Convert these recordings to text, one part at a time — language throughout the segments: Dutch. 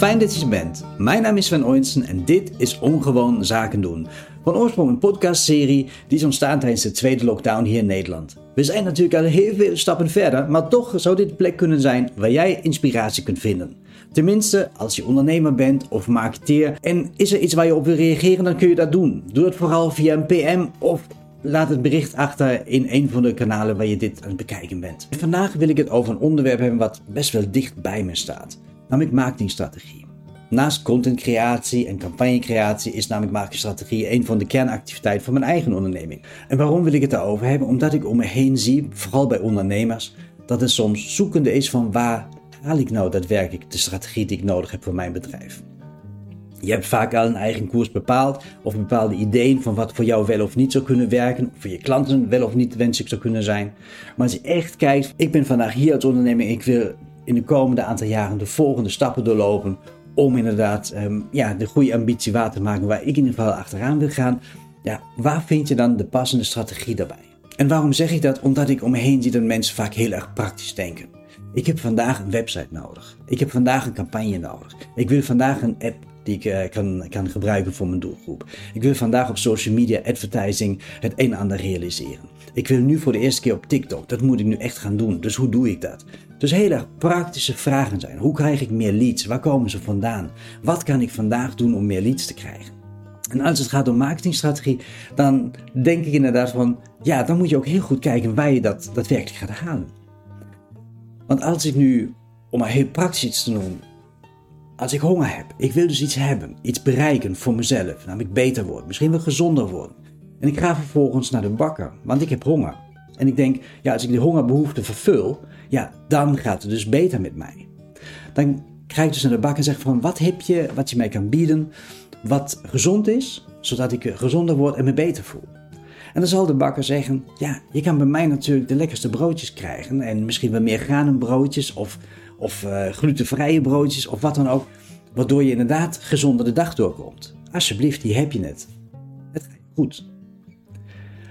Fijn dat je bent. Mijn naam is Sven Oinsen en dit is Ongewoon Zaken doen. Van oorsprong een podcastserie die is ontstaan tijdens de tweede lockdown hier in Nederland. We zijn natuurlijk al heel veel stappen verder, maar toch zou dit de plek kunnen zijn waar jij inspiratie kunt vinden. Tenminste, als je ondernemer bent of marketeer en is er iets waar je op wil reageren, dan kun je dat doen. Doe het vooral via een PM of Laat het bericht achter in een van de kanalen waar je dit aan het bekijken bent. Vandaag wil ik het over een onderwerp hebben wat best wel dicht bij me staat, namelijk marketingstrategie. Naast contentcreatie en campagnecreatie is namelijk marketingstrategie een van de kernactiviteiten van mijn eigen onderneming. En waarom wil ik het daarover hebben? Omdat ik om me heen zie, vooral bij ondernemers, dat het soms zoekende is van waar haal ik nou daadwerkelijk de strategie die ik nodig heb voor mijn bedrijf. Je hebt vaak al een eigen koers bepaald of bepaalde ideeën van wat voor jou wel of niet zou kunnen werken, of voor je klanten wel of niet wenselijk zou kunnen zijn. Maar als je echt kijkt, ik ben vandaag hier als ondernemer, ik wil in de komende aantal jaren de volgende stappen doorlopen om inderdaad um, ja, de goede ambitie waar te maken waar ik in ieder geval achteraan wil gaan. Ja, waar vind je dan de passende strategie daarbij? En waarom zeg ik dat? Omdat ik om me heen zie dat mensen vaak heel erg praktisch denken. Ik heb vandaag een website nodig. Ik heb vandaag een campagne nodig. Ik wil vandaag een app die ik uh, kan, kan gebruiken voor mijn doelgroep. Ik wil vandaag op social media advertising het een en ander realiseren. Ik wil nu voor de eerste keer op TikTok. Dat moet ik nu echt gaan doen. Dus hoe doe ik dat? Dus heel erg praktische vragen zijn. Hoe krijg ik meer leads? Waar komen ze vandaan? Wat kan ik vandaag doen om meer leads te krijgen? En als het gaat om marketingstrategie, dan denk ik inderdaad van, ja, dan moet je ook heel goed kijken waar je dat daadwerkelijk gaat halen. Want als ik nu, om maar heel praktisch iets te noemen, als ik honger heb, ik wil dus iets hebben, iets bereiken voor mezelf, namelijk beter worden, misschien wel gezonder worden. En ik ga vervolgens naar de bakker, want ik heb honger. En ik denk, ja, als ik die hongerbehoefte vervul, ja, dan gaat het dus beter met mij. Dan krijg ik dus naar de bakker en zeg van, wat heb je wat je mij kan bieden, wat gezond is, zodat ik gezonder word en me beter voel. En dan zal de bakker zeggen, ja, je kan bij mij natuurlijk de lekkerste broodjes krijgen en misschien wel meer granenbroodjes of of uh, glutenvrije broodjes of wat dan ook. Waardoor je inderdaad gezonder de dag doorkomt. Alsjeblieft, die heb je net. Het gaat goed.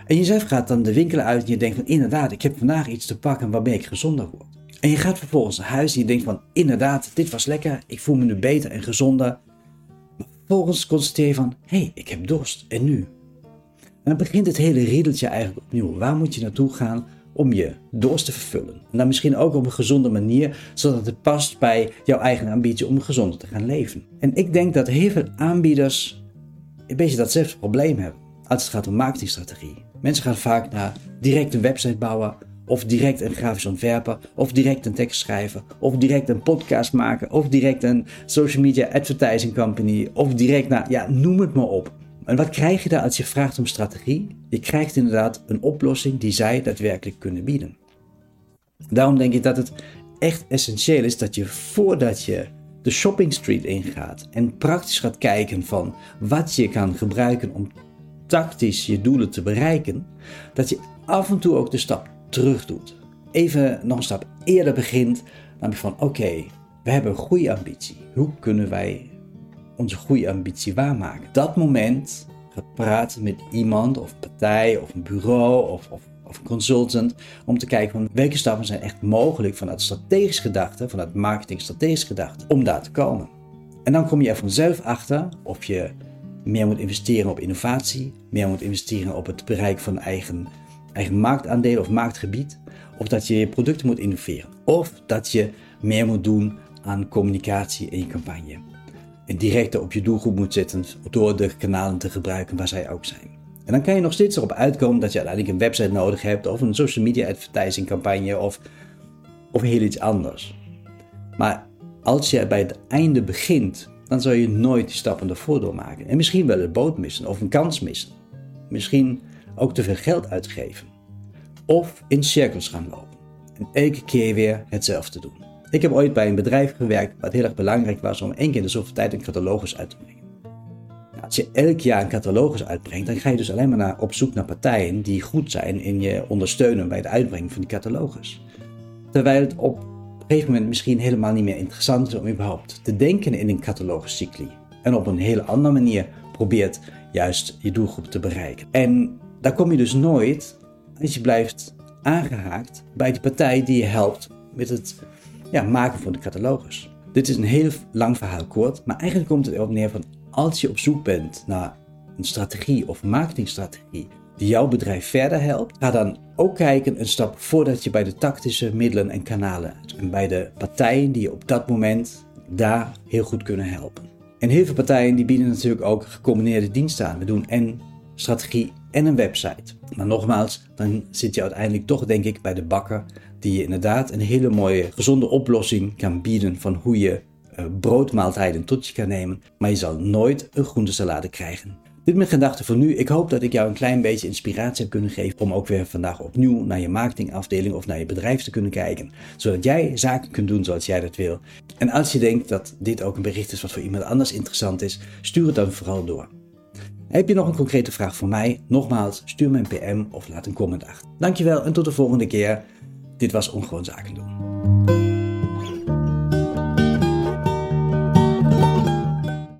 En jezelf gaat dan de winkel uit en je denkt van inderdaad, ik heb vandaag iets te pakken waarmee ik gezonder word. En je gaat vervolgens naar huis en je denkt van inderdaad, dit was lekker, ik voel me nu beter en gezonder. Maar vervolgens constateer je van, hé, hey, ik heb dorst en nu? En dan begint het hele riedeltje eigenlijk opnieuw. Waar moet je naartoe gaan om je dorst te vervullen. En dan misschien ook op een gezonde manier, zodat het past bij jouw eigen ambitie om gezonder te gaan leven. En ik denk dat heel veel aanbieders een beetje datzelfde probleem hebben als het gaat om marketingstrategie. Mensen gaan vaak naar direct een website bouwen, of direct een grafisch ontwerper, of direct een tekst schrijven, of direct een podcast maken, of direct een social media advertising company, of direct naar, ja, noem het maar op. En wat krijg je daar als je vraagt om strategie? Je krijgt inderdaad een oplossing die zij daadwerkelijk kunnen bieden. Daarom denk ik dat het echt essentieel is dat je voordat je de shopping street ingaat en praktisch gaat kijken van wat je kan gebruiken om tactisch je doelen te bereiken, dat je af en toe ook de stap terug doet. Even nog een stap eerder begint, namelijk van oké, we hebben een goede ambitie. Hoe kunnen wij onze goede ambitie waarmaken. Dat moment gaat praten met iemand of partij of een bureau of, of, of een consultant om te kijken van welke stappen zijn echt mogelijk vanuit strategisch gedachte, vanuit marketing strategisch gedachte, om daar te komen. En dan kom je er vanzelf achter of je meer moet investeren op innovatie, meer moet investeren op het bereik van eigen, eigen marktaandelen of marktgebied, of dat je je producten moet innoveren, of dat je meer moet doen aan communicatie in je campagne directer op je doelgroep moet zitten door de kanalen te gebruiken waar zij ook zijn. En dan kan je nog steeds erop uitkomen dat je uiteindelijk een website nodig hebt of een social media advertising campagne of, of heel iets anders. Maar als je bij het einde begint, dan zal je nooit die stappen ervoor doormaken. En misschien wel een boot missen of een kans missen. Misschien ook te veel geld uitgeven. Of in cirkels gaan lopen. En elke keer weer hetzelfde doen. Ik heb ooit bij een bedrijf gewerkt wat heel erg belangrijk was om één keer in de zoveel tijd een catalogus uit te brengen. Nou, als je elk jaar een catalogus uitbrengt, dan ga je dus alleen maar naar, op zoek naar partijen die goed zijn in je ondersteunen bij het uitbrengen van die catalogus. Terwijl het op een gegeven moment misschien helemaal niet meer interessant is om überhaupt te denken in een cataloguscycli. En op een hele andere manier probeert juist je doelgroep te bereiken. En daar kom je dus nooit als je blijft aangehaakt bij die partij die je helpt met het ja, maken van de catalogus. Dit is een heel lang verhaal kort, maar eigenlijk komt het erop neer van als je op zoek bent naar een strategie of marketingstrategie die jouw bedrijf verder helpt, ga dan ook kijken een stap voordat je bij de tactische middelen en kanalen en bij de partijen die je op dat moment daar heel goed kunnen helpen. En heel veel partijen die bieden natuurlijk ook gecombineerde diensten aan. We doen en strategie en een website. Maar nogmaals, dan zit je uiteindelijk toch denk ik bij de bakker die je inderdaad een hele mooie gezonde oplossing kan bieden van hoe je uh, broodmaaltijden tot je kan nemen, maar je zal nooit een groentesalade krijgen. Dit mijn gedachten voor nu. Ik hoop dat ik jou een klein beetje inspiratie heb kunnen geven om ook weer vandaag opnieuw naar je marketingafdeling of naar je bedrijf te kunnen kijken. Zodat jij zaken kunt doen zoals jij dat wil. En als je denkt dat dit ook een bericht is wat voor iemand anders interessant is, stuur het dan vooral door. Heb je nog een concrete vraag voor mij? Nogmaals, stuur me een PM of laat een comment achter. Dankjewel en tot de volgende keer. Dit was Ongewoon Zaken doen.